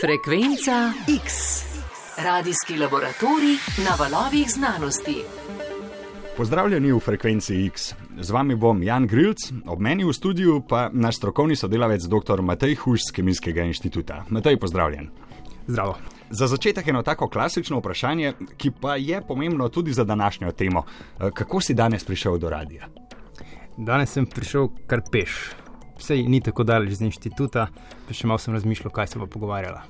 Frekvenca X. Radijski laboratorij na valovih znanosti. Pozdravljeni v Frekvenci X. Z vami bom Jan Grilc, ob meni v studiu pa naš strokovni sodelavec dr. Matej Huš z Kemijskega inštituta. Matej, pozdravljen. Zdravo. Za začetek eno tako klasično vprašanje, ki pa je pomembno tudi za današnjo temo. Kako si danes prišel do radia? Danes sem prišel kar peš. Vse ni tako daleč z inštituta, pa še malo sem razmišljal, kaj se bo pogovarjala.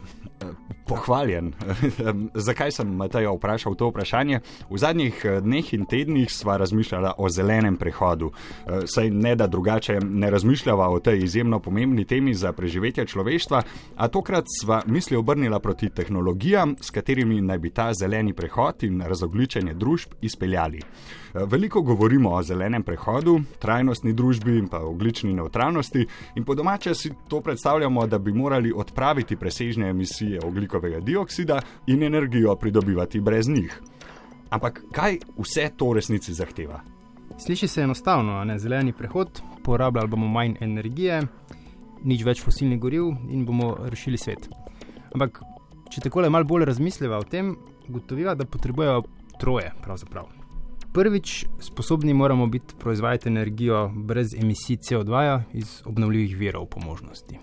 Pohvaljen. Zakaj sem Matejo vprašal to vprašanje? V zadnjih eh, dneh in tednih sva razmišljala o zelenem prehodu. Eh, saj ne da drugače ne razmišljava o tej izjemno pomembni temi za preživetje človeštva, a tokrat sva misli obrnila proti tehnologijam, s katerimi naj bi ta zeleni prehod in razogličenje družb izpeljali. Eh, veliko govorimo o zelenem prehodu, trajnostni družbi in pa oglični neutralnosti, in po domače si to predstavljamo, da bi morali odpraviti presežne emisije oglikovega dioksida in energijo pridobivati brez njih. Ampak kaj vse to v resnici zahteva? Sliši se enostavno, ne zeleni prehod, porabljali bomo manj energije, nič več fosilnih goriv in bomo rešili svet. Ampak, če tako le malo bolj razmisliva o tem, ugotoviva, da potrebujejo troje pravzaprav. Prvič, sposobni moramo biti proizvajati energijo brez emisij CO2 iz obnovljivih virov po možnosti.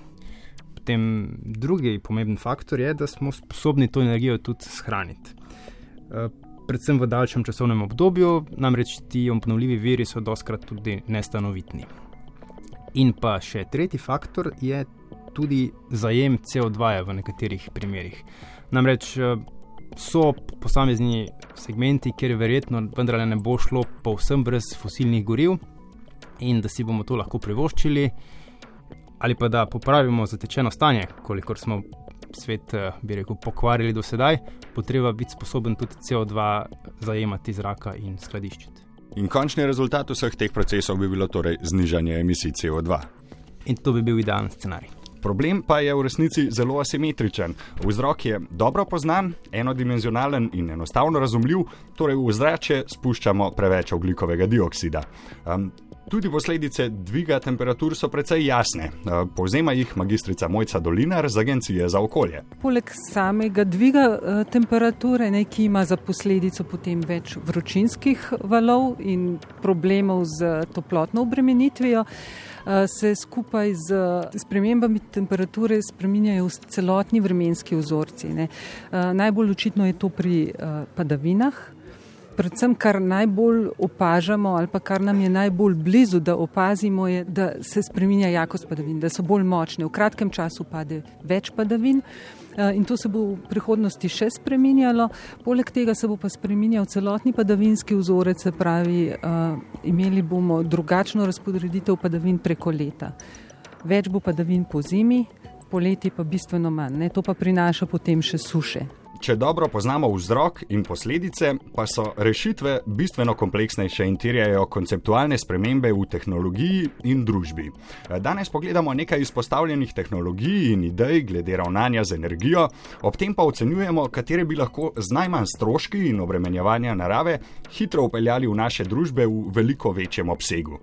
Potem drugi pomemben faktor je, da smo sposobni to energijo tudi shraniti. Eh, predvsem v daljšem časovnem obdobju, namreč ti obnovljivi viri so doskrat tudi nestanovitni. In pa še tretji faktor je tudi zajem CO2 v nekaterih primerjih. Namreč eh, so posamezni segmenti, kjer verjetno vendarle ne bo šlo povsem brez fosilnih goriv in da si bomo to lahko privoščili, ali pa da popravimo zatečeno stanje, kolikor smo svet, eh, bi rekel, pokvarili do sedaj, potreba biti sposoben tudi CO2 zajemati zraka in skladiščiti. In končni rezultat vseh teh procesov bi bilo torej znižanje emisij CO2. In to bi bil idealen scenarij. Problem pa je v resnici zelo asimetričen. Vzrok je dobro poznan, enodimenzionalen in enostavno razumljiv, torej v zrače spuščamo preveč oglikovega dioksida. Um, tudi posledice dviga temperatur so precej jasne. Povzema jih magistrica Mojca Dolinar z Agencije za okolje. Poleg samega dviga uh, temperature, ne, ki ima za posledico potem več vročinskih valov in problemov z toplotno obremenitvijo. Eh, se skupaj z spremembami temperature spreminjajo celotni vremenski vzorci. Ne. Eh, najbolj očitno je to pri padavinah. Predvsem, kar najbolj opažamo, ali pa kar nam je najbolj blizu, da opazimo, je, da se spremenja jakost padavin, da so bolj močne. V kratkem času pade več padavin, Eh, in to se bo v prihodnosti še spreminjalo. Poleg tega se bo pa spreminjal celotni padavinski vzorec, se pravi, eh, imeli bomo drugačno razporeditev padavin preko leta. Več bo padavin po zimi, poleti pa bistveno manj. Ne? To pa prinaša potem še suše. Če dobro poznamo vzrok in posledice, pa so rešitve bistveno kompleksnejše in terjajo konceptualne spremembe v tehnologiji in družbi. Danes pogledamo nekaj izpostavljenih tehnologij in idej glede ravnanja z energijo, ob tem pa ocenjujemo, katere bi lahko z najmanj stroški in obremenjevanja narave hitro upeljali v naše družbe v veliko večjem obsegu.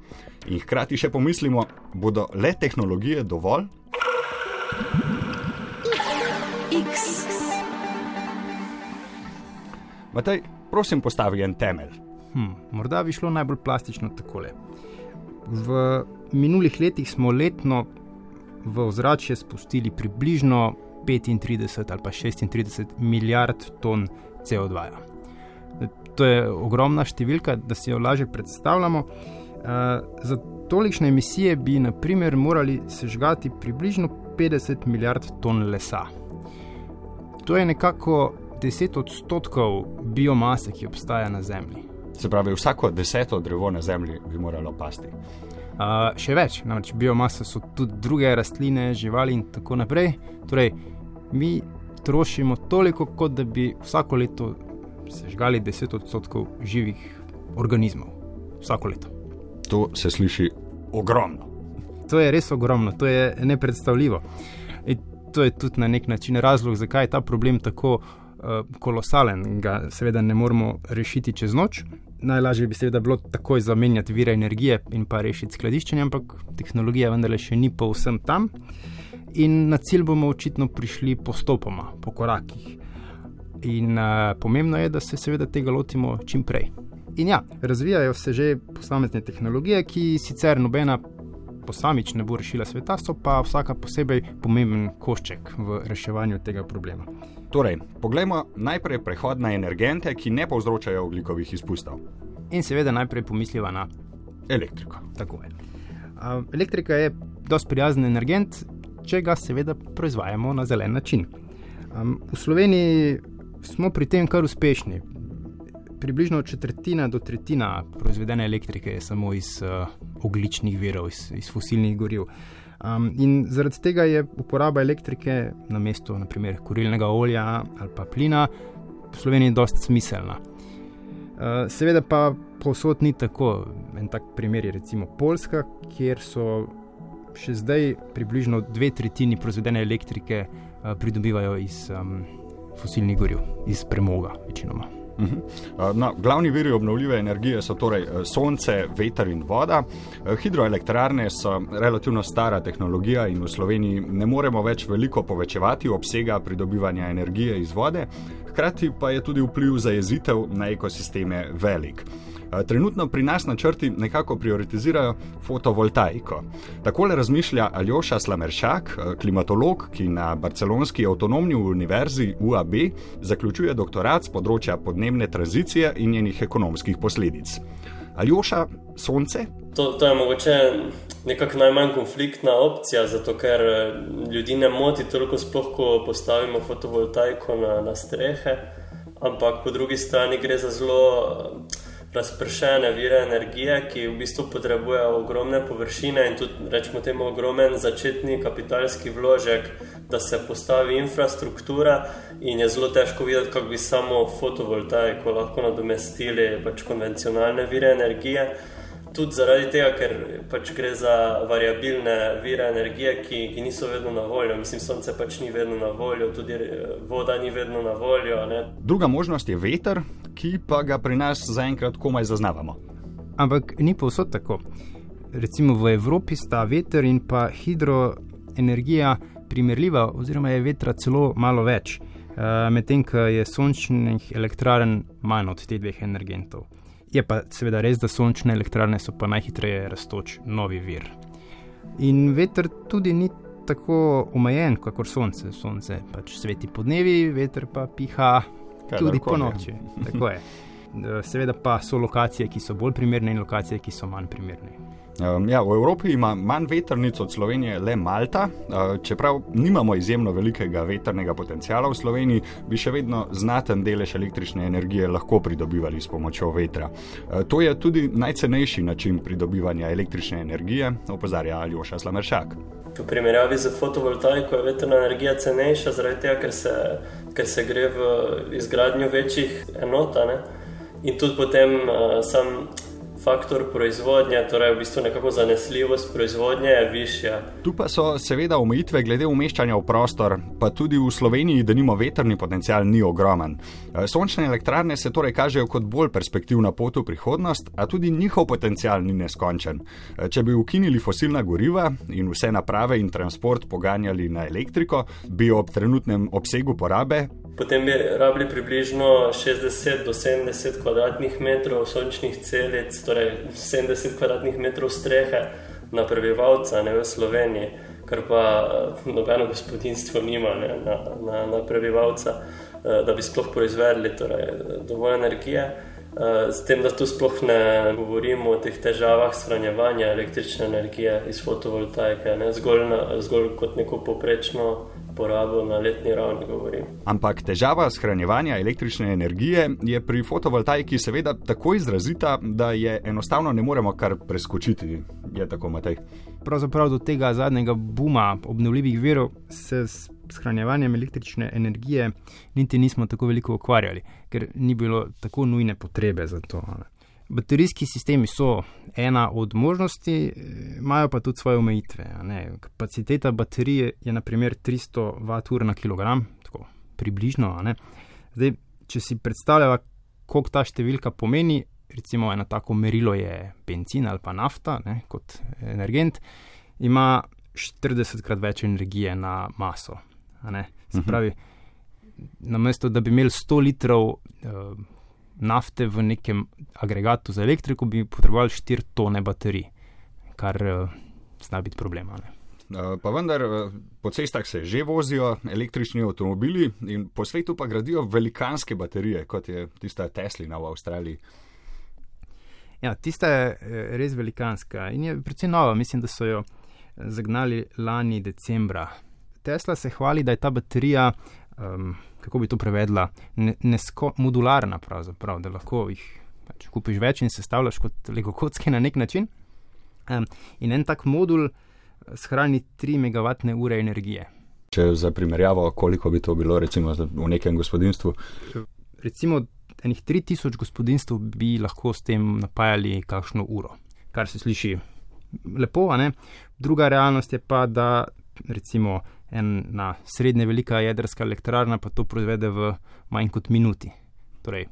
In hkrati še pomislimo, bodo le tehnologije dovolj? Matej, prosim, postavi en temelj. Hm, morda bi šlo najbolj plastično takole. V minulih letih smo letno v ozračje spustili približno 35 ali pa 36 milijard ton CO2. To je ogromna številka, da si jo lažje predstavljamo. Za tolikšne emisije bi naprimer morali sežgati približno 50 milijard ton lesa. To je nekako 10 odstotkov biomase, ki obstaja na Zemlji. Se pravi, vsako deseto drevo na Zemlji bi moralo pasti. Uh, še več, namreč biomasa so tudi druge rastline, živali in tako naprej. Torej, mi trošimo toliko, kot da bi vsako leto sežgali 10 odstotkov živih organizmov. Vsako leto. To se sliši ogromno. To je res ogromno, to je nepredstavljivo. In to je tudi na nek način razlog, zakaj je ta problem tako kolosalen in ga seveda ne moremo rešiti čez noč. Najlažje bi seveda bilo takoj zamenjati vire energije in pa rešiti skladiščenje, ampak tehnologija vendarle še ni povsem tam. in na cilj bomo očitno prišli postopoma, po korakih. In uh, pomembno je, da se seveda tega lotimo čim prej. In ja, razvijajo se že posamezne tehnologije, ki sicer nobena posamič ne bo rešila sveta, so pa vsaka posebej pomemben košček v reševanju tega problema. Torej, poglejmo najprej prehod na energente, ki ne povzročajo oglikovih izpustov. In seveda najprej pomisliva na elektriko. Tako je. Uh, elektrika je dosti prijazen energent, če ga seveda proizvajamo na zelen način. V Sloveniji smo pri tem kar uspešni. Približno četrtina do tretjina proizvedene elektrike je samo iz uh, ogličnih virov, iz, iz fosilnih goriv. Um, in zaradi tega je uporaba elektrike na mesto naprimer kurilnega olja ali pa plina v Sloveniji dosti smiselna. Uh, seveda pa povsod ni tako. En tak primer je recimo Poljska, kjer so še zdaj približno dve tretjini proizvedene elektrike uh, pridobivajo iz um, fosilnih goriv, iz premoga, večinoma. Mhm. No, glavni viri obnovljive energije so torej sonce, veter in voda. Hidroelektrarne so relativno stara tehnologija in v Sloveniji ne moremo več veliko povečevati obsega pridobivanja energije iz vode, hkrati pa je tudi vpliv zajezitev na ekosisteme velik. Trenutno pri nas načrti nekako prioritizirajo fotovoltaiko. Tako razmišlja Aljoša Slameršak, klimatolog, ki na Barcelonski avtonomni univerzi UAB zaključuje doktorat z področja podnebne tranzicije in njenih ekonomskih posledic. Aljoša, sonce? To, to je mogoče nekako najmanj konfliktna opcija, zato ker ljudi ne moti toliko, sploh ko postavimo fotovoltaiko na, na strehe, ampak po drugi strani gre za zelo razpršene vire energije, ki v bistvu potrebujejo ogromne površine in tudi, rečemo, temu ogromen začetni kapitalski vložek, da se postavi infrastruktura, in je zelo težko videti, kako bi samo fotovoltaiko lahko nadomestili pač konvencionalne vire energije tudi zaradi tega, ker pač gre za variabilne vire energije, ki, ki niso vedno na voljo. Mislim, sonce pač ni vedno na voljo, tudi eh, voda ni vedno na voljo. Ne? Druga možnost je veter, ki pa ga pri nas zaenkrat komaj zaznavamo. Ampak ni povsod tako. Recimo v Evropi sta veter in pa hidroenergija primerljiva, oziroma je vetra celo malo več, eh, medtem ko je sončnih elektrarn manj od teh dveh energentov. Je pa seveda res, da sončne elektrarne so pa najhitreje rastoč novi vir. In veter tudi ni tako omejen kot sonce. Sonce pač sveti po dnevi, veter pa piha Kaj tudi po noči. Seveda pa so lokacije, ki so bolj primerne in lokacije, ki so manj primerne. Um, ja, v Evropi ima manj vetrnic od Slovenije le Malta. Uh, čeprav nimamo izjemno velikega vetrnega potencijala v Sloveniji, bi še vedno znaten delež električne energije lahko pridobivali s pomočjo vetra. Uh, to je tudi najcenejši način pridobivanja električne energije, opozarja Aljoša Slameršak. V primerjavi z fotovoltaiko je vetrna energija cenejša, zaradi tega, ker se, ker se gre v izgradnjo večjih enot. In tudi potem uh, sam faktor proizvodnje, torej v bistvu nekako zanesljivost proizvodnje je višja. Tu pa so seveda omejitve glede umeščanja v prostor, pa tudi v Sloveniji, da nima veterni potencial, ni ogromen. E, sončne elektrarne se torej kažejo kot bolj perspektivna pot v prihodnost, a tudi njihov potencial ni neskončen. E, če bi ukinili fosilna goriva in vse naprave in transport poganjali na elektriko, bi ob trenutnem obsegu porabe Potem bi rabili približno 60 do 70 kvadratnih metrov sončnih celic, torej 70 kvadratnih metrov strehe na prebivalca ne, v Sloveniji, kar pa eh, nobeno gospodinstvo nima ne, na, na, na prebivalca, eh, da bi sploh proizvedli torej, dovolj energije. S tem, da tu sploh ne govorimo o teh težavah shranjevanja električne energije iz fotovoltaike, ne, zgolj, na, zgolj kot neko poprečno porabo na letni ravni govorim. Ampak težava shranjevanja električne energije je pri fotovoltaiki seveda tako izrazita, da je enostavno ne moremo kar preskočiti. Je tako, Matej? Pravzaprav do tega zadnjega buma obnovljivih virov se s shranjevanjem električne energije niti nismo tako veliko ukvarjali, ker ni bilo tako nujne potrebe za to. Baterijski sistemi so ena od možnosti, imajo pa tudi svoje omejitve. Kapaciteta baterije je naprimer 300 Wh na kg, tako približno. Zdaj, če si predstavljamo, koliko ta številka pomeni, recimo eno tako merilo je benzin ali pa nafta ne, kot energent, ima 40 krat več energije na maso. Se pravi, namesto da bi imeli 100 litrov uh, nafte v nekem agregatu za elektriko, bi potrebovali 4 tone baterij, kar uh, zna biti problem. Uh, pa vendar po cestah se že vozijo električni avtomobili in po svetu pa gradijo velikanske baterije, kot je tista Teslina v Avstraliji. Ja, tista je res velikanska in je predvsem nova. Mislim, da so jo zagnali lani decembra. Tesla se hvali, da je ta baterija um, kako bi to prevedla, nesko, modularna, pravzaprav, da lahko jih pač, kupiš več in sestavljaš kot lego kocke na nek način. Um, in en tak modul eh, shrani 3 MWh energije. Če za primerjavo, koliko bi to bilo recimo v nekem gospodinstvu? Recimo enih 3000 gospodinstv bi lahko s tem napajali kakšno uro, kar se sliši lepo, a ne. Druga realnost je pa, da recimo ena srednje velika jedrska elektrarna pa to proizvede v manj kot minuti. Torej,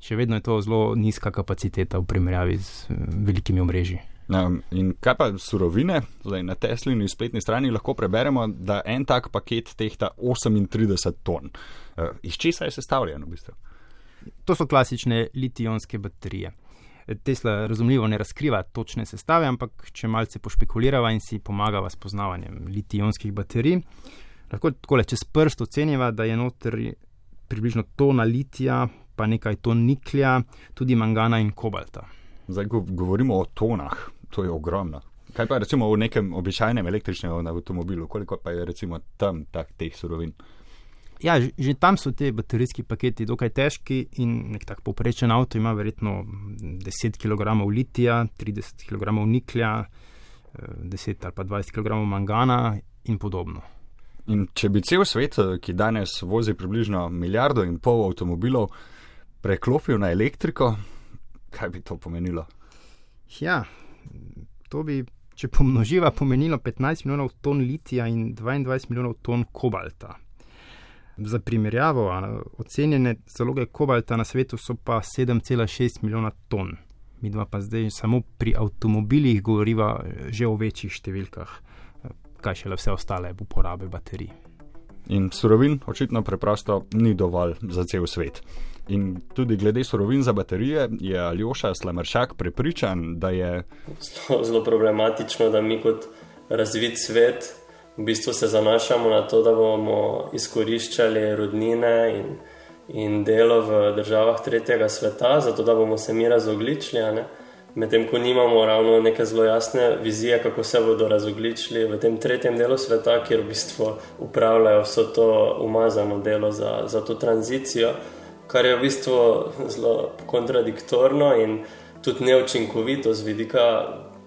še vedno je to zelo nizka kapaciteta v primerjavi z eh, velikimi omrežji. Um, in kaj pa surovine? Zdaj, na Teslini spletni strani lahko preberemo, da en tak paket tehta 38 ton. Uh, iz česa je sestavljen v bistvu? To so klasične litijonske baterije. Tesla razumljivo ne razkriva točne sestave, ampak če malce pošpekulirava in si pomagava s poznavanjem litijonskih baterij, lahko tako le čez prst ocenjava, da je noter približno tona litija, pa nekaj ton niklja, tudi mangana in kobalta. Zdaj, ko govorimo o tonah, to je ogromno. Kaj pa recimo v nekem običajnem električnem avtomobilu, koliko pa je recimo tam tak, teh surovin? Ja, že, že tam so ti baterijski paketi dokaj težki in nek tak poprečen avto ima verjetno 10 kg litija, 30 kg niklja, 10 ali pa 20 kg mangana in podobno. In če bi cel svet, ki danes vozi približno milijardo in pol avtomobilov, preklopil na elektriko, kaj bi to pomenilo? Ja, to bi, če pomnoživa, pomenilo 15 milijonov ton litija in 22 milijonov ton kobalta. Za primerjavo, ocenjene zaloge kobalta na svetu so pa 7,6 milijona ton. Mi dva pa zdaj samo pri avtomobilih govoriva že o večjih številkah, kaj šele vse ostale uporabe baterij. In surovin očitno preprosto ni dovolj za cel svet. In tudi glede surovin za baterije je Aljoša Slamršak prepričan, da je zelo, zelo problematično, da mi kot razvit svet v bistvu se zanašamo na to, da bomo izkoriščali rudnine in, in delo v državah tretjega sveta, zato da bomo se mi razogličili. Medtem ko nimamo ravno neke zelo jasne vizije, kako se bodo razogličili v tem tretjem delu sveta, kjer v bistvu upravljajo vso to umazano delo za, za to tranzicijo, kar je v bistvu zelo kontradiktorno in tudi neučinkovito z vidika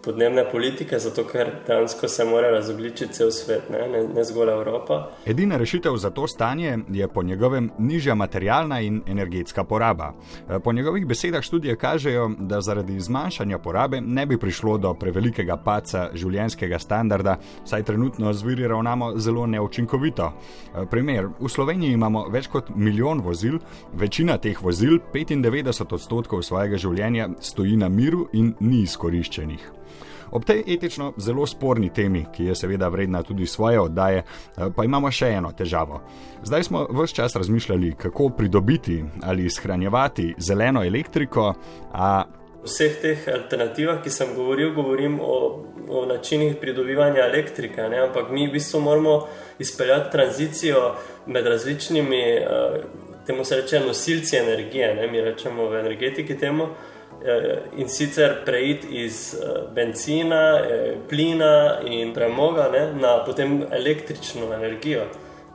podnebne politike, zato ker dejansko se mora razogličiti cel svet, ne, ne, ne zgolj Evropa. Edina rešitev za to stanje je po njegovem nižja materialna in energetska poraba. E, po njegovih besedah študije kažejo, da zaradi zmanjšanja porabe ne bi prišlo do prevelikega paca življenjskega standarda, saj trenutno z viri ravnamo zelo neučinkovito. E, primer, v Sloveniji imamo več kot milijon vozil, večina teh vozil, 95 odstotkov svojega življenja, stoji na miru in ni izkoriščenih. Ob tej etično zelo sporni temi, ki je seveda vredna tudi svoje oddaje, eh, pa imamo še eno težavo. Zdaj smo vse čas razmišljali, kako pridobiti ali shranjevati zeleno elektriko. Vseh teh alternativah, ki sem govoril, govorim o, o načinih pridobivanja elektrike, ne? ampak mi v bistvu moramo izpeljati tranzicijo med različnimi, uh, temu se reče, nosilci energije, ne? mi rečemo v energetiki temu. Eh, in sicer preiti iz eh, benzina, eh, plina in premoga ne, na potem električno energijo,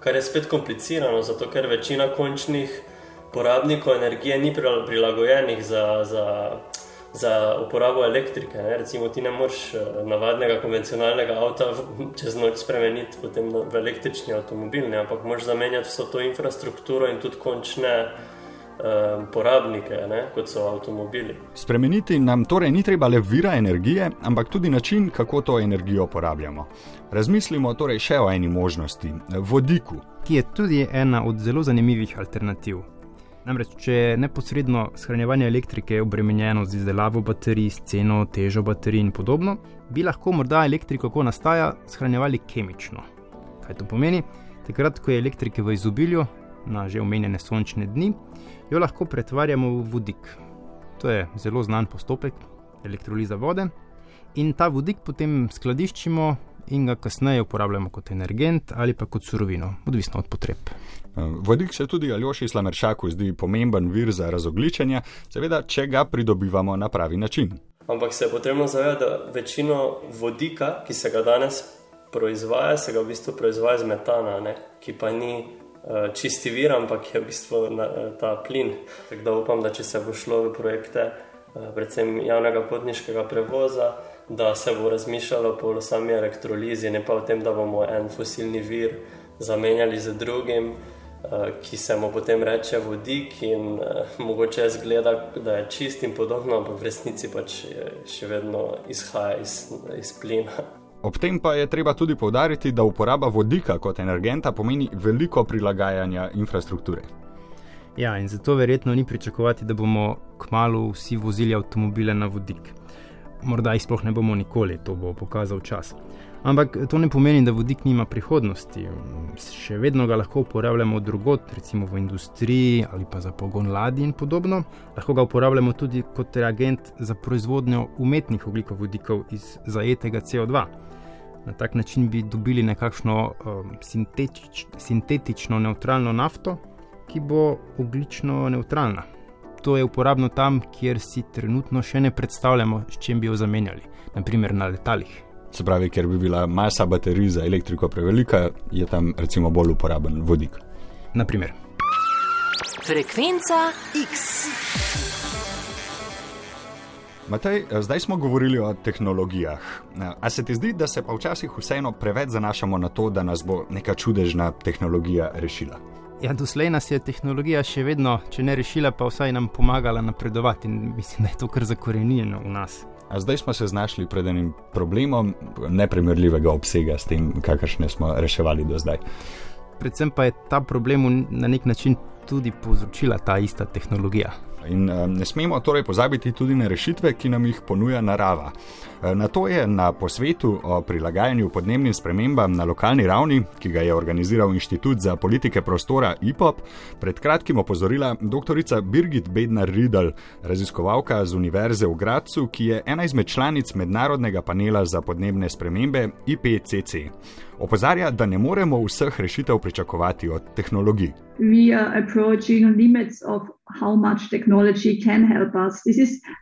kar je spet komplicirano, zato ker večina končnih porabnikov energije ni prilagojenih za, za, za uporabo elektrike. Ne. Recimo, ti ne moreš navadnega konvencionalnega avta čez noč spremeniti v električni avtomobil, ne, ampak moraš zamenjati vso to infrastrukturo in tudi končne porabnike, ne, kot so avtomobili. Spremeniti nam torej ni treba le vira energije, ampak tudi način, kako to energijo porabljamo. Razmislimo torej še o eni možnosti, vodiku. Ki je tudi ena od zelo zanimivih alternativ. Namreč, če je neposredno shranjevanje elektrike obremenjeno z izdelavo baterij, s ceno, težo baterij in podobno, bi lahko morda elektriko, ko nastaja, shranjevali kemično. Kaj to pomeni? Takrat, ko je elektrike v izobilju, na že omenjene sončne dni, jo lahko pretvarjamo v vodik. To je zelo znan postopek, elektroliza vode. In ta vodik potem skladiščimo in ga kasneje uporabljamo kot energent ali pa kot surovino, odvisno od potreb. Vodik se tudi Aljoši Slameršaku zdi pomemben vir za razogličenje, seveda, če ga pridobivamo na pravi način. Ampak se je potrebno zavedati, da večino vodika, ki se ga danes proizvaja, se ga v bistvu proizvaja iz metana, ne? ki pa ni čisti vir, ampak je v bistvu na, uh, ta plin. Tako da upam, da če se bo šlo v projekte, uh, predvsem javnega potniškega prevoza, da se bo razmišljalo po sami elektrolizi, ne pa o tem, da bomo en fosilni vir zamenjali z drugim. Ki se mu potem reče vodik, in uh, mogoče zgleda, da je čist in podobno, ampak v resnici pač še vedno izhaja iz, iz plina. Ob tem pa je treba tudi povdariti, da uporaba vodika kot energenta pomeni veliko prilagajanja infrastrukture. Ja, in zato verjetno ni pričakovati, da bomo kmalo vsi vozili avtomobile na vodik. Morda jih sploh ne bomo nikoli, to bo pokazal čas. Ampak to ne pomeni, da vodik nima prihodnosti. Še vedno ga lahko uporabljamo drugot, recimo v industriji ali pa za pogon ladij in podobno. Lahko ga uporabljamo tudi kot reagent za proizvodnjo umetnih oglikovodikov iz zajetega CO2. Na tak način bi dobili nekakšno um, sintetič, sintetično neutralno nafto, ki bo oglično neutralna. To je uporabno tam, kjer si trenutno še ne predstavljamo, s čim bi jo zamenjali, naprimer na letalih. Se pravi, ker bi bila masa baterij za elektriko prevelika, je tam recimo bolj uporaben vodik. Naprimer. Frekvenca X. Matej, zdaj smo govorili o tehnologijah. A se ti zdi, da se pa včasih vseeno preveč zanašamo na to, da nas bo neka čudežna tehnologija rešila? Ja, doslej nas je tehnologija še vedno, če ne rešila, pa vsaj nam pomagala napredovati in mislim, da je to kar zakorenjeno v nas. A zdaj smo se znašli pred enim problemom neprimerljivega obsega s tem, kakršne smo reševali do zdaj. Predvsem pa je ta problem na nek način tudi povzročila ta ista tehnologija. In ne smemo torej pozabiti tudi na rešitve, ki nam jih ponuja narava. Na to je na posvetu o prilagajanju podnebnim spremembam na lokalni ravni, ki ga je organiziral Inštitut za politike prostora IPOP, pred kratkim opozorila dr. Birgit Bednar-Riedel, raziskovalka z Univerze v Gracu, ki je ena izmed članic mednarodnega panela za podnebne spremembe IPCC. Opozarja, da ne moremo vseh rešitev pričakovati od tehnologij. we are approaching limits of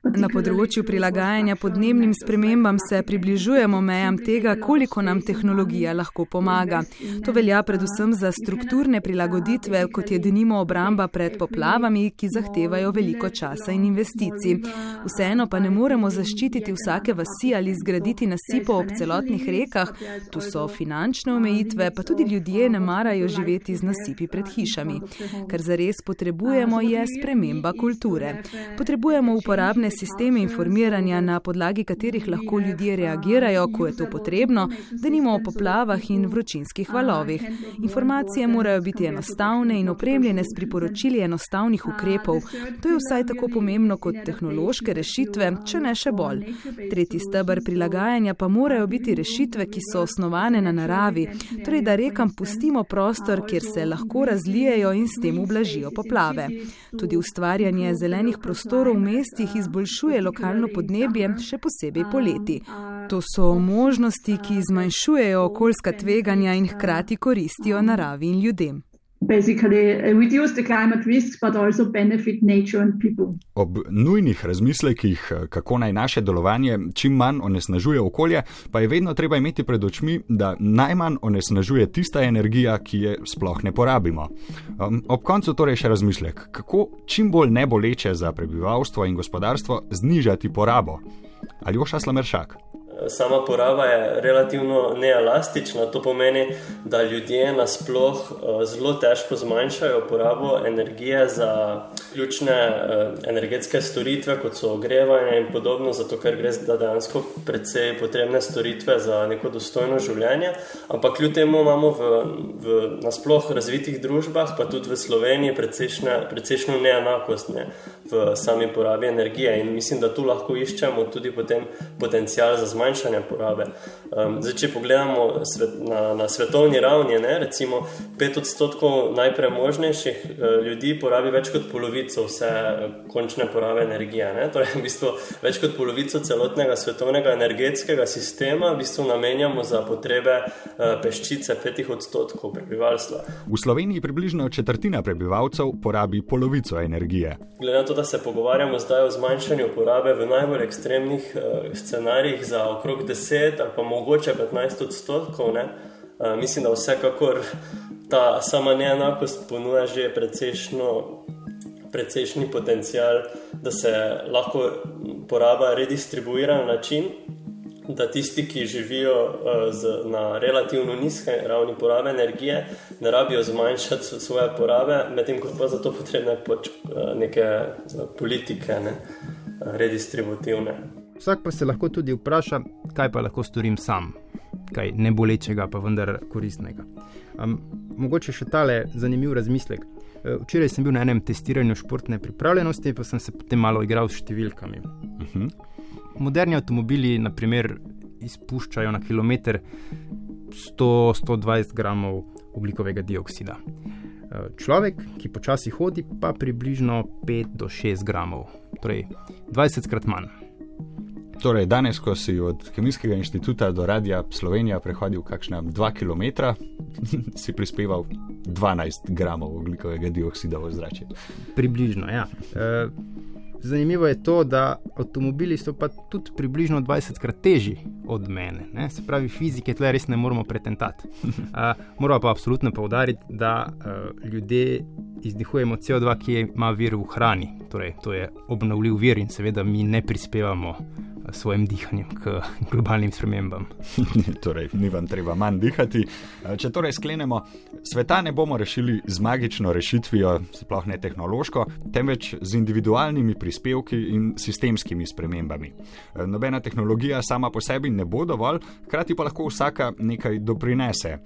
Na področju prilagajanja podnebnim spremembam se približujemo mejam tega, koliko nam tehnologija lahko pomaga. To velja predvsem za strukturne prilagoditve, kot je denimo obramba pred poplavami, ki zahtevajo veliko časa in investicij. Vseeno pa ne moremo zaščititi vsake vasi ali zgraditi nasipo ob celotnih rekah. Tu so finančne omejitve, pa tudi ljudje ne marajo živeti z nasipi pred hišami. Kar zares potrebujemo je sprememba kulture. Potrebujemo uporabne sisteme informiranja, na podlagi katerih lahko ljudje reagirajo, ko je to potrebno, da nimo o poplavah in vročinskih valovih. Informacije morajo biti enostavne in opremljene s priporočili enostavnih ukrepov. To je vsaj tako pomembno kot tehnološke rešitve, če ne še bolj. Tretji stebr prilagajanja pa morajo biti rešitve, ki so osnovane na naravi, torej da rekam pustimo prostor, kjer se lahko razlijejo in s tem ublažijo poplave. Tudi ustvarjanje zelenih prostorov v mestih izboljšuje lokalno podnebje, še posebej poleti. To so možnosti, ki zmanjšujejo okoljska tveganja in hkrati koristijo naravi in ljudem. Ob nujnih razmislekih, kako naj naše delovanje čim manj onesnažuje okolje, pa je vedno treba imeti pred očmi, da najmanj onesnažuje tista energija, ki je sploh ne porabimo. Um, ob koncu torej še razmislek, kako čim bolj ne boleče za prebivalstvo in gospodarstvo znižati porabo. Ali oša slameršak? Sama poraba je relativno neelastična. To pomeni, da ljudje nasploh uh, zelo težko zmanjšajo porabo energije za ključne uh, energetske storitve, kot so ogrevanje in podobno, zato ker gre za dejansko precej potrebne storitve za neko dostojno življenje. Ampak kljub temu imamo v, v nasploh razvitih družbah, pa tudi v Sloveniji, precejšno neenakost ne, v sami porabi energije. In mislim, da tu lahko iščemo tudi potem potencial za zmanjšanje porabe. Um, zdaj, če pogledamo svet, na, na svetovni ravni, ne, recimo 5 odstotkov najpremožnejših uh, ljudi porabi več kot polovico vse uh, končne porabe energije. Ne. Torej, v bistvu več kot polovico celotnega svetovnega energetskega sistema v bistvu namenjamo za potrebe uh, peščice 5 odstotkov prebivalstva. V Sloveniji približno četrtina prebivalcev porabi polovico energije. Glede na to, da se pogovarjamo zdaj o zmanjšanju porabe v najbolj ekstremnih uh, scenarijih za okrog 10 ali pa mogoče 15 odstotkov. Ne? Uh, mislim, da vsekakor ta sama neenakost ponuja že precejšnji potencial, da se lahko poraba redistribuira na način, da tisti, ki živijo uh, z, na relativno nizke ravni porabe energije, ne rabijo zmanjšati svoje porabe, medtem ko pa za to potrebne poč, uh, neke politike, ne, redistributivne. Vsak pa se lahko tudi vpraša, kaj pa lahko storim sam, kaj ne bolečega, pa vendar koristnega. Um, mogoče še tale zanimiv razmislek. E, včeraj sem bil na enem testiranju športne pripravljenosti, pa sem se potem malo igral s številkami. Uh mhm. -huh. Moderni avtomobili, naprimer, izpuščajo na kilometr 100-120 gramov ugljikovega dioksida. E, človek, ki počasi hodi, pa približno 5-6 gramov, torej 20 krat manj. Torej, danes, ko si od Kemijskega inštituta do Radia Slovenija prehodil kakšna 2 km, si prispeval 12 gramov oglikovega dioksida v zraku. Približno, ja. E, zanimivo je to, da avtomobili so pa tudi približno 20 krat težji od mene. Ne? Se pravi, fizike tle res ne moramo pretentati. E, moramo pa absolutno povdariti, da e, ljudje izdihujemo CO2, ki ima vir v hrani. Torej, to je obnovljiv vir in seveda mi ne prispevamo svojim dihanjem k globalnim spremembam. torej, ni vam treba manj dihati. Če torej sklenemo, sveta ne bomo rešili z magično rešitvijo, sploh ne tehnološko, temveč z individualnimi prispevki in sistemskimi spremembami. Nobena tehnologija sama po sebi ne bo dovolj, hkrati pa lahko vsaka nekaj doprinese.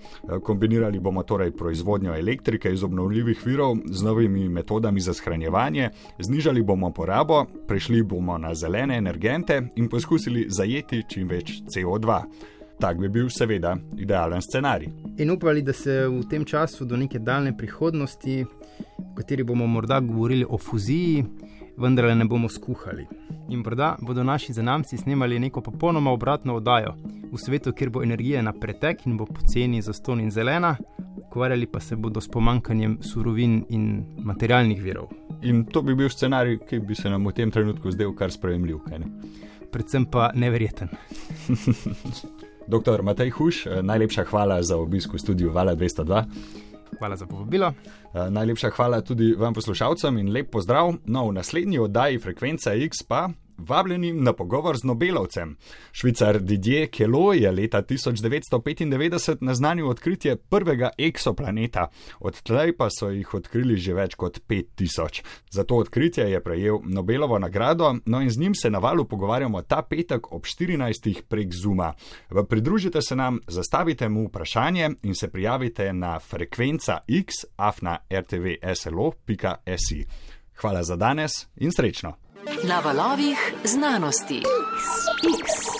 Kombinirali bomo torej proizvodnjo elektrike iz obnovljivih virov z novimi metodami za shranjevanje, znižali bomo porabo, prešli bomo na zelene energente in poskusili zajeti čim več CO2. Tak bi bil, seveda, idealen scenarij. In upali, da se v tem času, do neke daljne prihodnosti, v kateri bomo morda govorili o fuziji, vendar ne bomo skuhali. In morda bodo naši zanamci snemali neko popolnoma obratno oddajo v svetu, kjer bo energija na pretek in bo poceni za ston in zelena, ukvarjali pa se bodo s pomankanjem surovin in materialnih virov. In to bi bil scenarij, ki bi se nam v tem trenutku zdel kar sprejemljiv predvsem pa neverjeten. Doktor Matej Huš, eh, najlepša hvala za obisk v studiu Vala 202. Hvala za povabilo. Eh, najlepša hvala tudi vam poslušalcem in lep pozdrav. No, v naslednji oddaji Frekvenca X pa Vabljeni na pogovor z Nobelovcem. Švicar Didier Kelo je leta 1995 naznanil odkritje prvega eksoplaneta, odtlej pa so jih odkrili že več kot 5000. Za to odkritje je prejel Nobelovo nagrado, no in z njim se na valu pogovarjamo ta petek ob 14. prek Zuma. Pridružite se nam, zastavite mu vprašanje in se prijavite na frekvenca x.afna.rtv.slo.si. Hvala za danes in srečno! Na valovih znanosti. X. X.